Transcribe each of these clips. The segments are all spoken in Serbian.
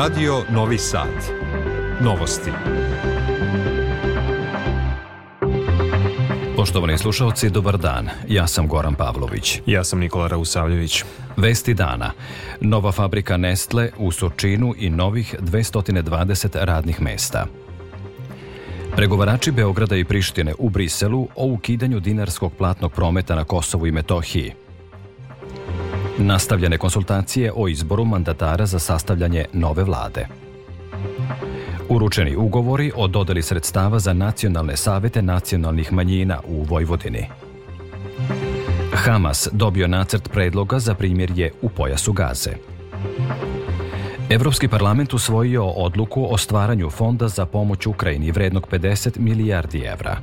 Radio Novi Sad. Novosti. Poštovani slušalci, dobar dan. Ja sam Goran Pavlović. Ja sam Nikola Rausavljević. Vesti dana. Nova fabrika Nestle u Sočinu i novih 220 radnih mesta. Pregovarači Beograda i Prištine u Briselu o ukidanju dinarskog platnog prometa na Kosovu i Metohiji. Nastavljene konsultacije o izboru mandatara za sastavljanje nove vlade. Uručeni ugovori o dodeli sredstava za nacionalne savete nacionalnih manjina u Vojvodini. Hamas dobio nacrt predloga za primjerje u pojasu Gaze. Evropski parlament usvojio odluku o stvaranju fonda za pomoć Ukrajini vrednog 50 milijardi evra.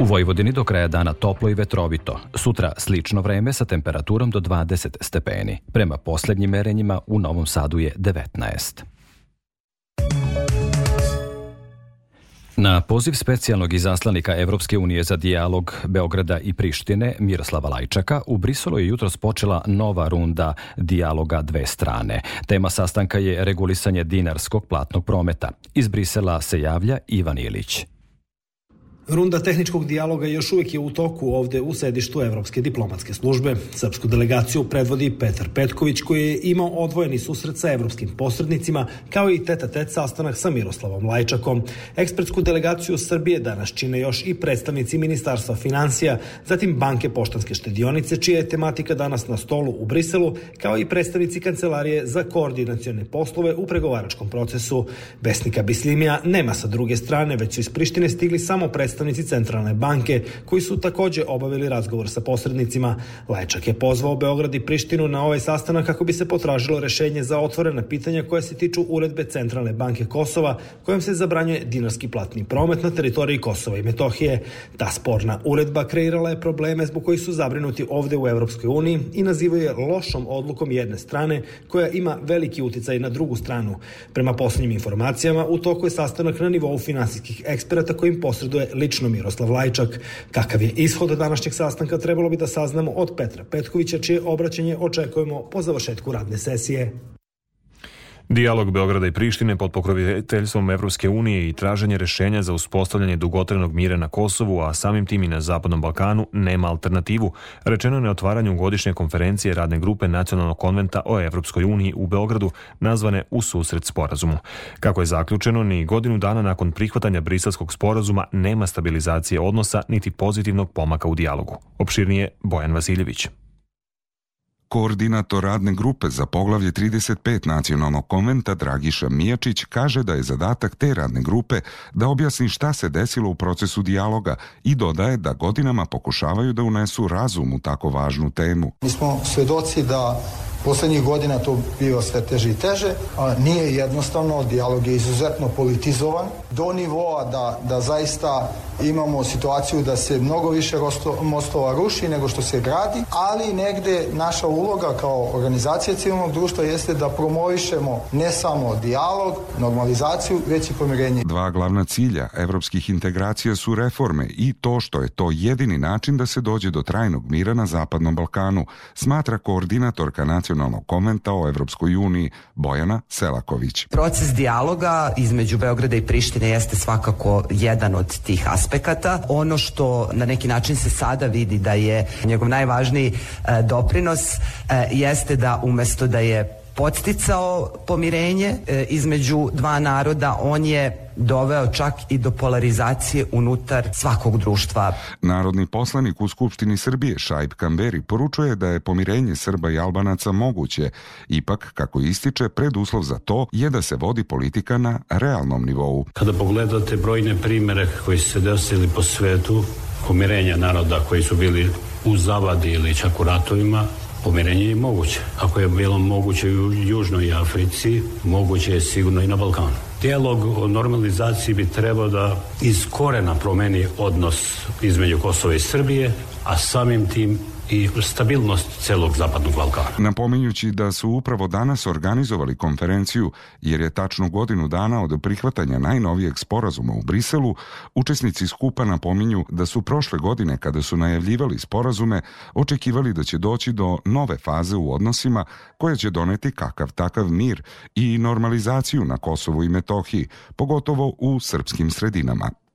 U Vojvodini do kraja dana toplo i vetrovito. Sutra slično vreme sa temperaturom do 20 stepeni. Prema poslednjim merenjima u Novom Sadu je 19. Na poziv specijalnog izaslanika Evropske unije za dijalog Beograda i Prištine Miroslava Lajčaka u Briselu je jutros počela nova runda dijaloga dve strane. Tema sastanka je regulisanje dinarskog platnog prometa. Iz Brisela se javlja Ivan Ilić. Runda tehničkog dijaloga još uvijek je u toku ovde u sedištu Evropske diplomatske službe. Srpsku delegaciju predvodi Petar Petković koji je imao odvojeni susret sa evropskim posrednicima kao i teta tet sastanak sa Miroslavom Lajčakom. Ekspertsku delegaciju Srbije danas čine još i predstavnici Ministarstva financija, zatim Banke poštanske štedionice čija je tematika danas na stolu u Briselu, kao i predstavnici Kancelarije za koordinacione poslove u pregovaračkom procesu. Besnika Bislimija nema sa druge strane, već su iz Prištine stigli samo predstavnici predstavnici Centralne banke, koji su takođe obavili razgovor sa posrednicima. Lajčak je pozvao Beograd i Prištinu na ovaj sastanak kako bi se potražilo rešenje za otvorena pitanja koja se tiču uredbe Centralne banke Kosova, kojom se zabranjuje dinarski platni promet na teritoriji Kosova i Metohije. Ta sporna uredba kreirala je probleme zbog kojih su zabrinuti ovde u Evropskoj uniji i nazivaju je lošom odlukom jedne strane koja ima veliki uticaj na drugu stranu. Prema poslednjim informacijama, u toku je sastanak na nivou finansijskih eksperata kojim posreduje lično Miroslav Lajčak. Kakav je ishod današnjeg sastanka trebalo bi da saznamo od Petra Petkovića, čije obraćanje očekujemo po završetku radne sesije. Dijalog Beograda i Prištine pod pokroviteljstvom Evropske unije i traženje rešenja za uspostavljanje dugotrenog mira na Kosovu, a samim tim i na Zapadnom Balkanu, nema alternativu, rečeno je na otvaranju godišnje konferencije radne grupe Nacionalnog konventa o Evropskoj uniji u Beogradu, nazvane U susret sporazumu. Kako je zaključeno, ni godinu dana nakon prihvatanja briselskog sporazuma nema stabilizacije odnosa niti pozitivnog pomaka u dijalogu. Opširnije Bojan Vasiljević. Koordinator radne grupe za poglavlje 35 nacionalnog konventa Dragiša Mijačić kaže da je zadatak te radne grupe da objasni šta se desilo u procesu dijaloga i dodaje da godinama pokušavaju da unesu razum u tako važnu temu. Mi smo svedoci da Poslednjih godina to biva sve teže i teže, a nije jednostavno, dijalog je izuzetno politizovan, do nivoa da, da zaista imamo situaciju da se mnogo više mostova ruši nego što se gradi, ali negde naša uloga kao organizacija civilnog društva jeste da promovišemo ne samo dijalog, normalizaciju, već i pomirenje. Dva glavna cilja evropskih integracija su reforme i to što je to jedini način da se dođe do trajnog mira na Zapadnom Balkanu, smatra koordinatorka nacionalnog komenta o Evropskoj uniji Bojana Selaković. Proces dijaloga između Beograda i Prištine jeste svakako jedan od tih aspekata. Ono što na neki način se sada vidi da je njegov najvažniji e, doprinos e, jeste da umesto da je podsticao pomirenje e, između dva naroda, on je doveo čak i do polarizacije unutar svakog društva. Narodni poslanik u Skupštini Srbije Šajb Kamberi poručuje da je pomirenje Srba i Albanaca moguće, ipak, kako ističe, preduslov za to je da se vodi politika na realnom nivou. Kada pogledate brojne primere koji su se desili po svetu, pomirenja naroda koji su bili u zavadi ili čak u ratovima, pomirenje je moguće. Ako je bilo moguće u Južnoj Africi, moguće je sigurno i na Balkanu. Dijalog o normalizaciji bi trebao da iz korena promeni odnos između Kosova i Srbije, a samim tim i stabilnost celog zapadnog Balkana. Napominjući da su upravo danas organizovali konferenciju jer je tačno godinu dana od prihvatanja najnovijeg sporazuma u Briselu, učesnici skupa napominju da su prošle godine kada su najavljivali sporazume očekivali da će doći do nove faze u odnosima koja će doneti kakav takav mir i normalizaciju na Kosovu i Metohiji, pogotovo u srpskim sredinama.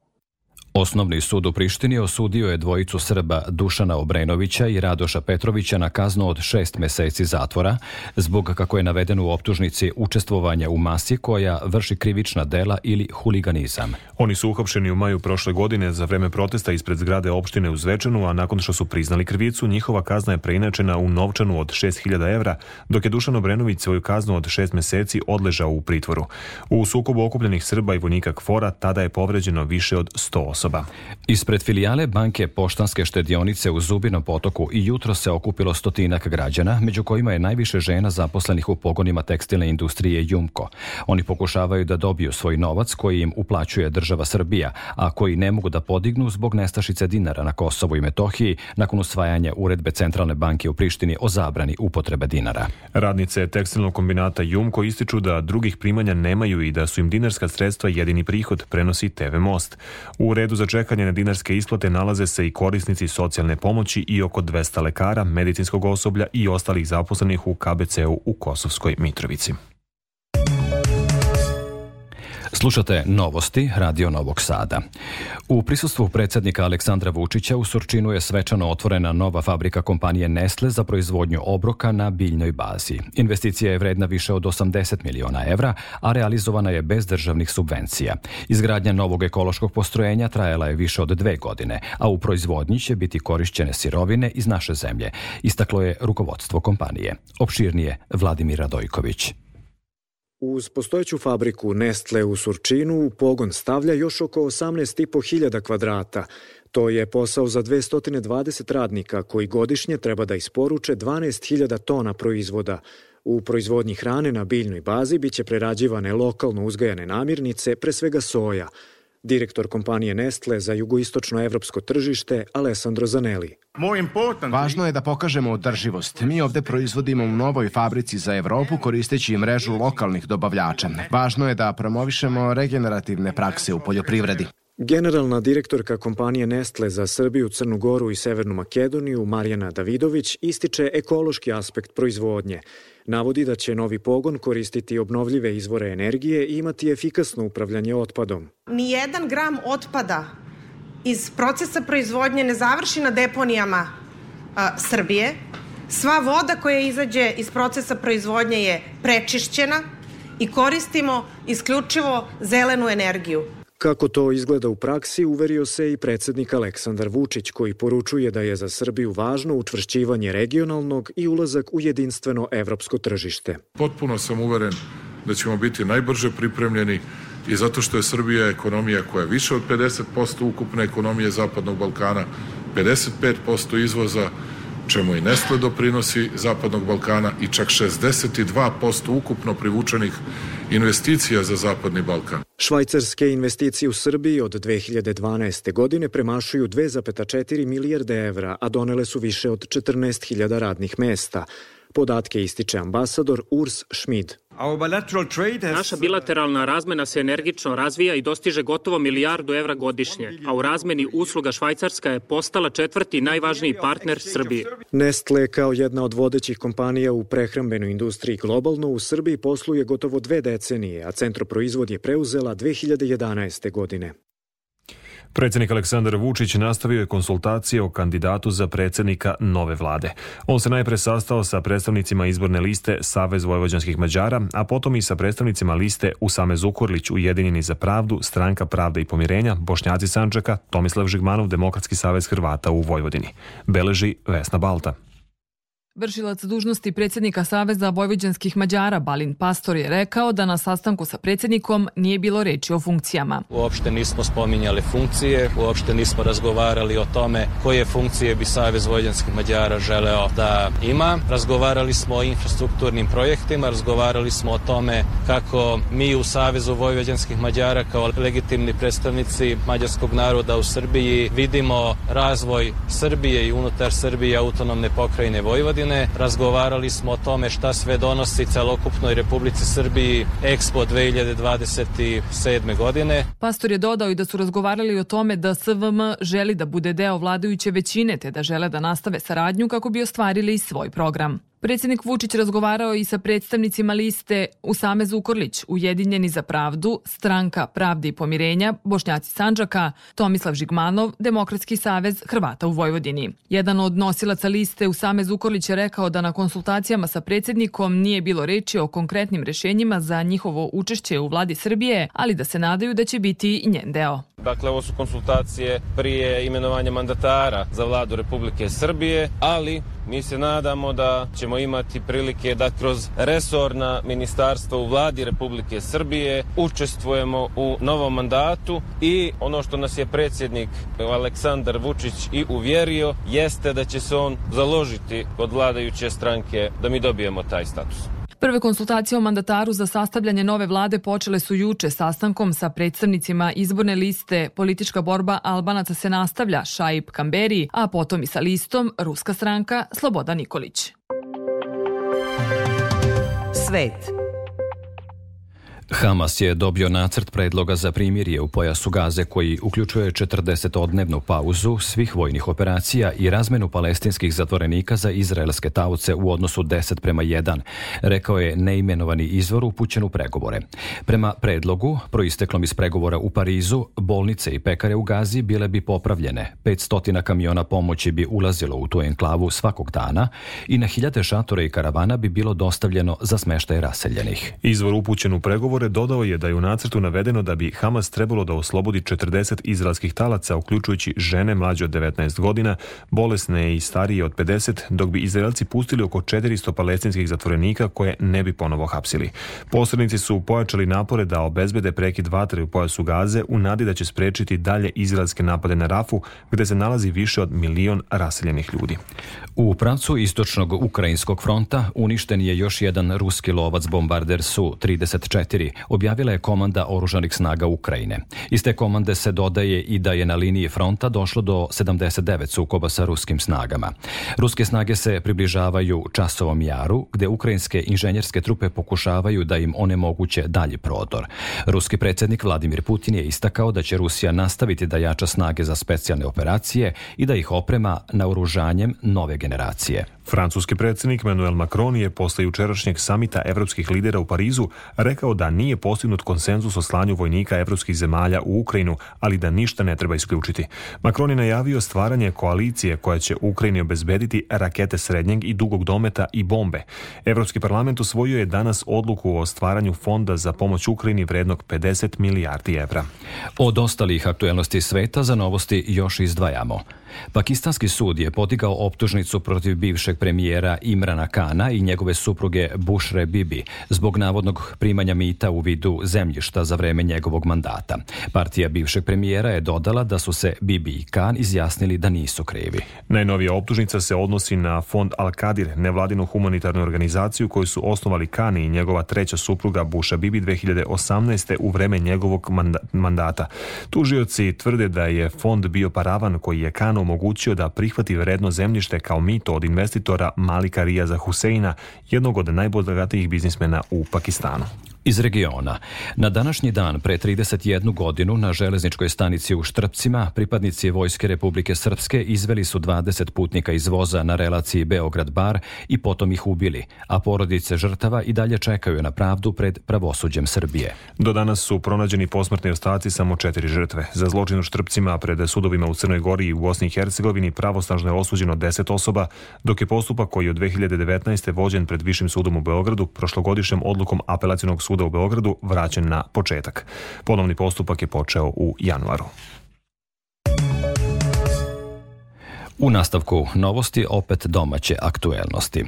Osnovni sud u Prištini osudio je dvojicu Srba Dušana Obrenovića i Radoša Petrovića na kaznu od šest meseci zatvora zbog, kako je navedeno u optužnici, učestvovanja u masi koja vrši krivična dela ili huliganizam. Oni su uhapšeni u maju prošle godine za vreme protesta ispred zgrade opštine u Zvečanu, a nakon što su priznali krivicu, njihova kazna je preinačena u novčanu od 6000 evra, dok je Dušan Obrenović svoju kaznu od šest meseci odležao u pritvoru. U sukobu okupljenih Srba i vojnika Kvora tada je povređeno više od 100 osoba. Ispred filijale banke Poštanske štedionice u Zubinom potoku i jutro se okupilo stotinak građana, među kojima je najviše žena zaposlenih u pogonima tekstilne industrije Jumko. Oni pokušavaju da dobiju svoj novac koji im uplaćuje država Srbija, a koji ne mogu da podignu zbog nestašice dinara na Kosovu i Metohiji nakon usvajanja uredbe Centralne banke u Prištini o zabrani upotrebe dinara. Radnice tekstilnog kombinata Jumko ističu da drugih primanja nemaju i da su im dinarska sredstva jedini prihod, prenosi TV Most. U za čekanje na dinarske isplate nalaze se i korisnici socijalne pomoći i oko 200 lekara, medicinskog osoblja i ostalih zaposlenih u KBC-u u Kosovskoj Mitrovici. Slušate novosti Radio Novog Sada. U prisustvu predsednika Aleksandra Vučića u Surčinu je svečano otvorena nova fabrika kompanije Nestle za proizvodnju obroka na biljnoj bazi. Investicija je vredna više od 80 miliona evra, a realizovana je bez državnih subvencija. Izgradnja novog ekološkog postrojenja trajala je više od dve godine, a u proizvodnji će biti korišćene sirovine iz naše zemlje, istaklo je rukovodstvo kompanije. Opširnije Vladimir Radojković. Uz postojeću fabriku Nestle u Surčinu u pogon stavlja još oko 18.500 kvadrata. To je posao za 220 radnika koji godišnje treba da isporuče 12.000 tona proizvoda. U proizvodnji hrane na biljnoj bazi biće prerađivane lokalno uzgajane namirnice, pre svega soja – direktor kompanije Nestle za jugoistočno evropsko tržište Alessandro Zanelli. Važno je da pokažemo održivost. Mi ovde proizvodimo u novoj fabrici za Evropu koristeći mrežu lokalnih dobavljača. Važno je da promovišemo regenerativne prakse u poljoprivredi. Generalna direktorka kompanije Nestle za Srbiju, Crnu Goru i Severnu Makedoniju, Marijana Davidović, ističe ekološki aspekt proizvodnje. Navodi da će novi pogon koristiti obnovljive izvore energije i imati efikasno upravljanje otpadom. Nijedan gram otpada iz procesa proizvodnje ne završi na deponijama a, Srbije. Sva voda koja izađe iz procesa proizvodnje je prečišćena i koristimo isključivo zelenu energiju. Kako to izgleda u praksi, uverio se i predsednik Aleksandar Vučić, koji poručuje da je za Srbiju važno učvršćivanje regionalnog i ulazak u jedinstveno evropsko tržište. Potpuno sam uveren da ćemo biti najbrže pripremljeni i zato što je Srbija ekonomija koja je više od 50% ukupne ekonomije Zapadnog Balkana, 55% izvoza, čemu i Nestle doprinosi Zapadnog Balkana i čak 62% ukupno privučenih investicija za Zapadni Balkan. Švajcarske investicije u Srbiji od 2012. godine premašuju 2,4 milijarde evra, a donele su više od 14.000 radnih mesta. Podatke ističe ambasador Urs Schmid. Naša bilateralna razmena se energično razvija i dostiže gotovo milijardu evra godišnje, a u razmeni usluga Švajcarska je postala četvrti najvažniji partner Srbije. Nestle kao jedna od vodećih kompanija u prehrambenoj industriji globalno u Srbiji posluje gotovo dve decenije, a centro proizvod je preuzela 2011. godine. Predsednik Aleksandar Vučić nastavio je konsultacije o kandidatu za predsednika nove vlade. On se najpre sastao sa predstavnicima izborne liste Savez Vojvođanskih Mađara, a potom i sa predstavnicima liste Usame Zukorlić, Ujedinjeni za pravdu, Stranka pravda i pomirenja, Bošnjaci Sančaka, Tomislav Žigmanov, Demokratski savez Hrvata u Vojvodini. Beleži Vesna Balta. Vršilac dužnosti predsjednika Saveza vojvođanskih Mađara Balin Pastor je rekao da na sastanku sa predsjednikom nije bilo reči o funkcijama. Uopšte nismo spominjali funkcije, uopšte nismo razgovarali o tome koje funkcije bi Savez vojvođanskih Mađara želeo da ima. Razgovarali smo o infrastrukturnim projektima, razgovarali smo o tome kako mi u Savezu vojvođanskih Mađara kao legitimni predstavnici mađarskog naroda u Srbiji vidimo razvoj Srbije i unutar Srbije autonomne pokrajine Vojvodine godine. Razgovarali smo o tome šta sve donosi celokupnoj Republici Srbiji Expo 2027. godine. Pastor je dodao i da su razgovarali o tome da SVM želi da bude deo vladajuće većine te da žele da nastave saradnju kako bi ostvarili svoj program. Predsjednik Vučić razgovarao i sa predstavnicima liste Usame Zukorlić, Ujedinjeni za pravdu, Stranka pravde i pomirenja, Bošnjaci Sanđaka, Tomislav Žigmanov, Demokratski savez Hrvata u Vojvodini. Jedan od nosilaca liste Usame Zukorlić je rekao da na konsultacijama sa predsjednikom nije bilo reči o konkretnim rešenjima za njihovo učešće u vladi Srbije, ali da se nadaju da će biti i njen deo. Dakle, ovo su konsultacije prije imenovanja mandatara za vladu Republike Srbije, ali mi se nadamo da ćemo imati prilike da kroz resorna ministarstva u vladi Republike Srbije učestvujemo u novom mandatu i ono što nas je predsjednik Aleksandar Vučić i uvjerio jeste da će se on založiti kod vladajuće stranke da mi dobijemo taj status. Prve konsultacije o mandataru za sastavljanje nove vlade počele su juče sastankom sa predstavnicima izborne liste Politička borba Albanaca se nastavlja Šaip Kamberi, a potom i sa listom Ruska stranka Sloboda Nikolić. Svet Hamas je dobio nacrt predloga za primirje u pojasu Gaze koji uključuje 40-odnevnu pauzu svih vojnih operacija i razmenu palestinskih zatvorenika za izraelske tauce u odnosu 10 prema 1, rekao je neimenovani izvor upućen u pregovore. Prema predlogu, proisteklom iz pregovora u Parizu, bolnice i pekare u Gazi bile bi popravljene, 500 kamiona pomoći bi ulazilo u tu enklavu svakog dana i na hiljade šatora i karavana bi bilo dostavljeno za smeštaj raseljenih. Izvor upućen u pregovore pregovore dodao je da je u nacrtu navedeno da bi Hamas trebalo da oslobodi 40 izraelskih talaca, uključujući žene mlađe od 19 godina, bolesne i starije od 50, dok bi Izraelci pustili oko 400 palestinskih zatvorenika koje ne bi ponovo hapsili. Posrednici su pojačali napore da obezbede prekid vatre u pojasu Gaze u nadi da će sprečiti dalje izraelske napade na Rafu, gde se nalazi više od milion raseljenih ljudi. U pravcu istočnog ukrajinskog fronta uništen je još jedan ruski lovac bombarder Su-34 objavila je komanda oružanih snaga Ukrajine. Iz te komande se dodaje i da je na liniji fronta došlo do 79 sukoba sa ruskim snagama. Ruske snage se približavaju Časovom jaru, gde ukrajinske inženjerske trupe pokušavaju da im onemoguće dalji prodor. Ruski predsjednik Vladimir Putin je istakao da će Rusija nastaviti da jača snage za specijalne operacije i da ih oprema naoružanjem nove generacije. Francuski predsjednik Manuel Macron je posle jučerašnjeg samita evropskih lidera u Parizu rekao da nije postignut konsenzus o slanju vojnika evropskih zemalja u Ukrajinu, ali da ništa ne treba isključiti. Macron je najavio stvaranje koalicije koja će Ukrajini obezbediti rakete srednjeg i dugog dometa i bombe. Evropski parlament usvojio je danas odluku o stvaranju fonda za pomoć Ukrajini vrednog 50 milijardi evra. Od ostalih aktuelnosti sveta za novosti još izdvajamo. Pakistanski sud je podigao optužnicu protiv bivšeg premijera Imrana Kana i njegove supruge Bushre Bibi zbog navodnog primanja mita u vidu zemljišta za vreme njegovog mandata. Partija bivšeg premijera je dodala da su se Bibi i Kan izjasnili da nisu krivi. Najnovija optužnica se odnosi na fond Al-Kadir, nevladinu humanitarnu organizaciju koju su osnovali Kani i njegova treća supruga Busha Bibi 2018. u vreme njegovog mandata. Tužioci tvrde da je fond bio paravan koji je Kano omogućio da prihvati vredno zemljište kao mito od investitora Malika Rijaza Huseina, jednog od najbogatijih biznismena u Pakistanu. Iz regiona. Na današnji dan pre 31 godinu na železničkoj stanici u Štrpcima pripadnici Vojske Republike Srpske izveli su 20 putnika iz voza na relaciji Beograd-Bar i potom ih ubili, a porodice žrtava i dalje čekaju na pravdu pred pravosuđem Srbije. Do danas su pronađeni posmrtni ostaci samo četiri žrtve. Za zločin u Štrpcima pred sudovima u Crnoj Gori i u Bosni i Hercegovini pravosnažno je osuđeno 10 osoba, dok je postupak koji je od 2019. vođen pred Višim sudom u Beogradu prošlogodišnjom odlukom apelacionog suda u Beogradu vraćen na početak. Ponovni postupak je počeo u januaru. U nastavku novosti opet domaće aktuelnosti.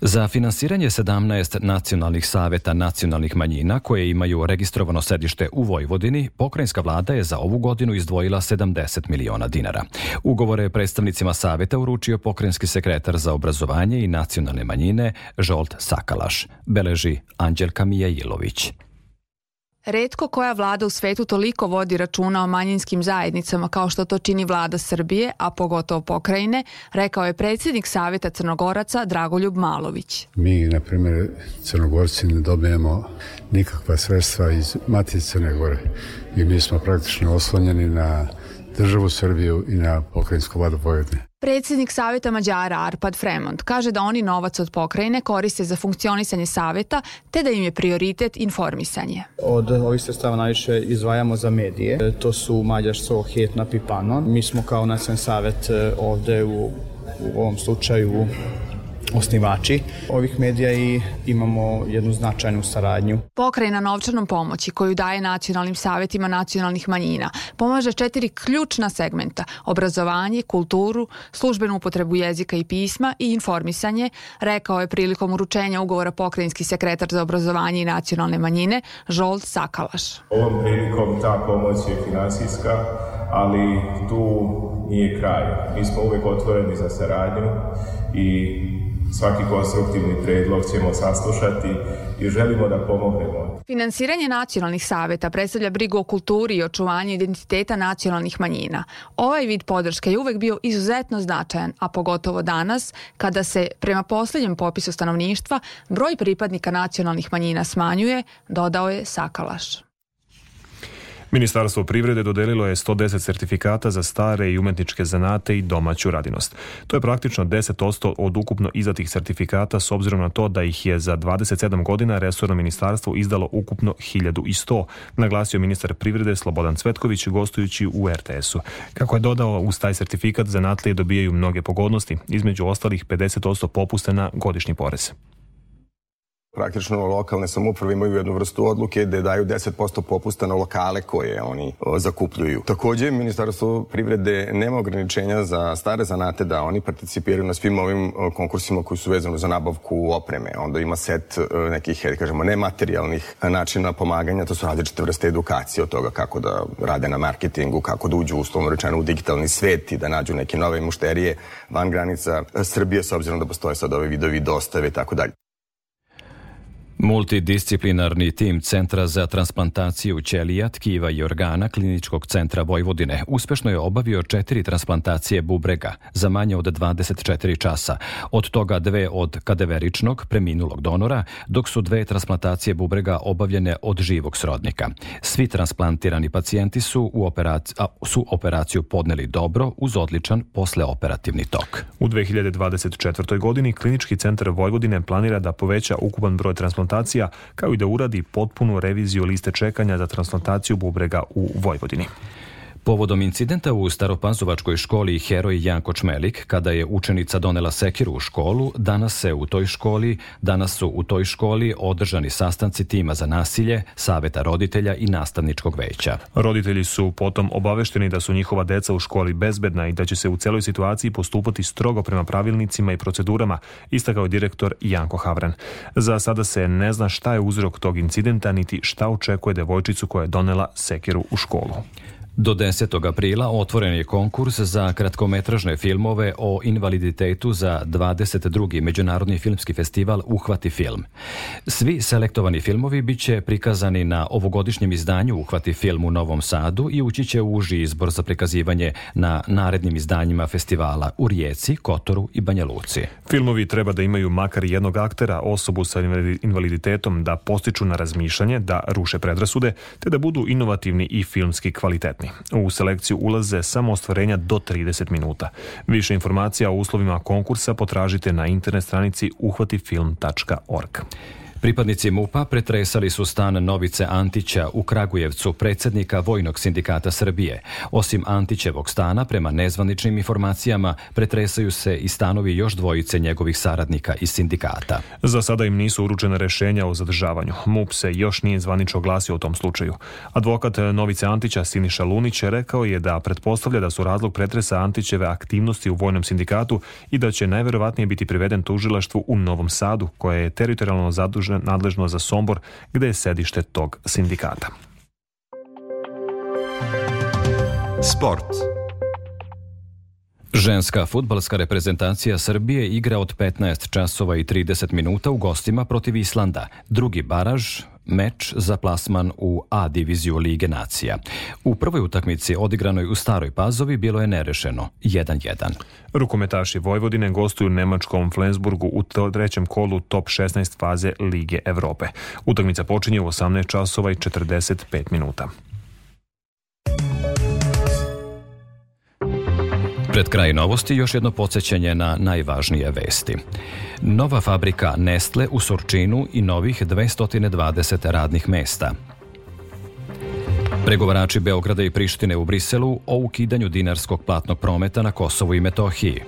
Za finansiranje 17 nacionalnih saveta nacionalnih manjina koje imaju registrovano sedište u Vojvodini, pokrajinska vlada je za ovu godinu izdvojila 70 miliona dinara. Ugovore predstavnicima saveta uručio pokrajinski sekretar za obrazovanje i nacionalne manjine Žolt Sakalaš, beleži Anđelka Mijailović. Redko koja vlada u svetu toliko vodi računa o manjinskim zajednicama kao što to čini vlada Srbije, a pogotovo pokrajine, rekao je predsjednik Saveta Crnogoraca Dragoljub Malović. Mi, na primjer, Crnogorci ne dobijemo nikakva sredstva iz Matice Crne Gore i mi smo praktično oslonjeni na državu Srbiju i na pokrajinsku vladu Vojvodine. Predsjednik Saveta Mađara Arpad Fremont kaže da oni novac od pokrajine koriste za funkcionisanje saveta te da im je prioritet informisanje. Od ovih sredstava najviše izdvajamo za medije. To su Mađarsko, Hetna, Pipanon. Mi smo kao nacionalni savet eh, ovde u, u ovom slučaju osnivači ovih medija i imamo jednu značajnu saradnju. Pokrajina novčanom pomoći koju daje nacionalnim savetima nacionalnih manjina pomaže četiri ključna segmenta obrazovanje, kulturu, službenu upotrebu jezika i pisma i informisanje, rekao je prilikom uručenja ugovora pokrajinski sekretar za obrazovanje i nacionalne manjine Žolt Sakalaš. Ovom prilikom ta pomoć je finansijska, ali tu nije kraj. Mi smo uvek otvoreni za saradnju i svaki konstruktivni predlog ćemo saslušati i želimo da pomognemo. Finansiranje nacionalnih saveta predstavlja brigu o kulturi i očuvanju identiteta nacionalnih manjina. Ovaj vid podrške je uvek bio izuzetno značajan, a pogotovo danas, kada se prema poslednjem popisu stanovništva broj pripadnika nacionalnih manjina smanjuje, dodao je Sakalaš. Ministarstvo privrede dodelilo je 110 sertifikata za stare i umetničke zanate i domaću radinost. To je praktično 10% od ukupno izdatih sertifikata s obzirom na to da ih je za 27 godina resorno ministarstvo izdalo ukupno 1100, naglasio ministar privrede Slobodan Cvetković gostujući u RTS-u. Kako je dodao, uz taj sertifikat zanatlije dobijaju mnoge pogodnosti, između ostalih 50% popusta na godišnji porez praktično lokalne samuprave imaju jednu vrstu odluke gde daju 10% popusta na lokale koje oni zakupljuju. Takođe, Ministarstvo privrede nema ograničenja za stare zanate da oni participiraju na svim ovim konkursima koji su vezani za nabavku opreme. Onda ima set nekih, da kažemo, nematerijalnih načina pomaganja, to su različite vrste edukacije od toga kako da rade na marketingu, kako da uđu uslovno rečeno u digitalni svet i da nađu neke nove mušterije van granica Srbije, s obzirom da postoje sad ove vidovi dostave i tako dalje. Multidisciplinarni tim Centra za transplantaciju ćelija, tkiva i organa Kliničkog centra Vojvodine uspešno je obavio četiri transplantacije bubrega za manje od 24 časa, od toga dve od kadeveričnog preminulog donora, dok su dve transplantacije bubrega obavljene od živog srodnika. Svi transplantirani pacijenti su, u operaciju, a, su operaciju podneli dobro uz odličan posleoperativni tok. U 2024. godini Klinički centar Vojvodine planira da poveća ukupan broj transplantacija transplantacija, kao i da uradi potpunu reviziju liste čekanja za transplantaciju bubrega u Vojvodini. Povodom incidenta u Staropanzovačkoj školi Heroj Janko Čmelik, kada je učenica donela sekiru u školu, danas se u toj školi, danas su u toj školi održani sastanci tima za nasilje, saveta roditelja i nastavničkog veća. Roditelji su potom obavešteni da su njihova deca u školi bezbedna i da će se u celoj situaciji postupati strogo prema pravilnicima i procedurama, istakao direktor Janko Havran. Za sada se ne zna šta je uzrok tog incidenta, niti šta očekuje devojčicu koja je donela sekiru u školu. Do 10. aprila otvoren je konkurs za kratkometražne filmove o invaliditetu za 22. Međunarodni filmski festival Uhvati film. Svi selektovani filmovi biće prikazani na ovogodišnjem izdanju Uhvati film u Novom Sadu i ući će uži izbor za prikazivanje na narednim izdanjima festivala u Rijeci, Kotoru i Banja Luci. Filmovi treba da imaju makar jednog aktera, osobu sa invaliditetom, da postiču na razmišljanje, da ruše predrasude, te da budu inovativni i filmski kvalitetni kvalitetni. U selekciju ulaze samo ostvarenja do 30 minuta. Više informacija o uslovima konkursa potražite na internet stranici uhvatifilm.org. Pripadnici MUPA pretresali su stan Novice Antića u Kragujevcu, predsednika Vojnog sindikata Srbije. Osim Antićevog stana, prema nezvaničnim informacijama, pretresaju se i stanovi još dvojice njegovih saradnika iz sindikata. Za sada im nisu uručene rešenja o zadržavanju. MUP se još nije zvanično oglasio u tom slučaju. Advokat Novice Antića Siniša Lunić rekao je da pretpostavlja da su razlog pretresa Antićeve aktivnosti u Vojnom sindikatu i da će najverovatnije biti priveden tužilaštvu u Novom Sadu, koje je teritorijalno zadužen, nadležno za Sombor, gde je sedište tog sindikata. Sport. Ženska futbalska reprezentacija Srbije igra od 15 časova i 30 minuta u gostima protiv Islanda. Drugi baraž meč za plasman u A diviziju Lige nacija. U prvoj utakmici odigranoj u Staroj Pazovi bilo je nerešeno 1-1. Rukometaši Vojvodine gostuju Nemačkom Flensburgu u trećem kolu top 16 faze Lige Evrope. Utakmica počinje u 18 časova i 45 minuta. Pred kraj novosti još jedno podsjećanje na najvažnije vesti. Nova fabrika Nestle u Surčinu i novih 220 radnih mesta. Pregovarači Beograda i Prištine u Briselu o ukidanju dinarskog platnog prometa na Kosovu i Metohiji.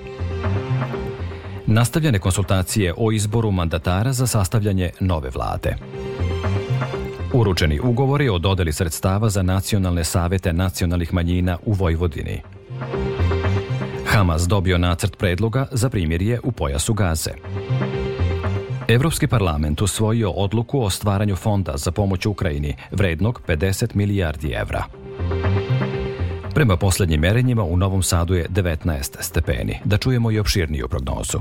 Nastavljene konsultacije o izboru mandatara za sastavljanje nove vlade. Uručeni ugovori o dodeli sredstava za nacionalne savete nacionalnih manjina u Vojvodini. Hamas dobio nacrt predloga za primirje u pojasu Gaze. Evropski parlament usvojio odluku o stvaranju fonda za pomoć Ukrajini vrednog 50 milijardi evra. Prema poslednjim merenjima u Novom Sadu je 19 stepeni. Da čujemo i opširniju prognozu.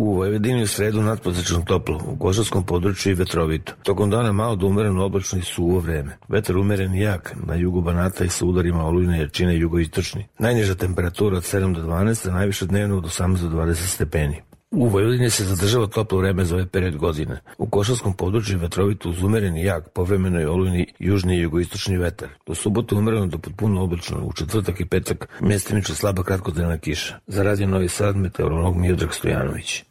U Vojvodini u sredu nadposečno toplo, u Košarskom području i vetrovito. Tokom dana malo do umereno oblačno i suvo vreme. Vetar umeren i jak, na jugu Banata i sa udarima olujne jačine jugoistočni. Najniža temperatura od 7 do 12, a najviše dnevno od 18 do 20 stepeni. U Vojvodini se zadržava toplo vreme za ovaj period godine. U Košarskom području vetrovito uz umereni jak, povremeno je olujni južni i jugoistočni vetar. Do subote umereno do potpuno oblačno, u četvrtak i petak mjestimično slaba kratkodnevna kiša. Za radio Novi Sad, meteorolog Miodrag Stojanović.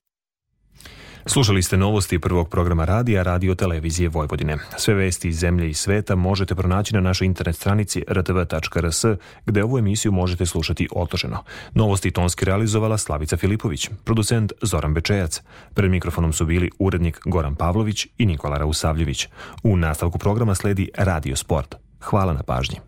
Slušali ste novosti prvog programa radija Radio Televizije Vojvodine. Sve vesti iz zemlje i sveta možete pronaći na našoj internet stranici rtv.rs, gde ovu emisiju možete slušati otoženo. Novosti tonski realizovala Slavica Filipović, producent Zoran Bečejac. Pred mikrofonom su bili urednik Goran Pavlović i Nikola Rausavljević. U nastavku programa sledi Radio Sport. Hvala na pažnji.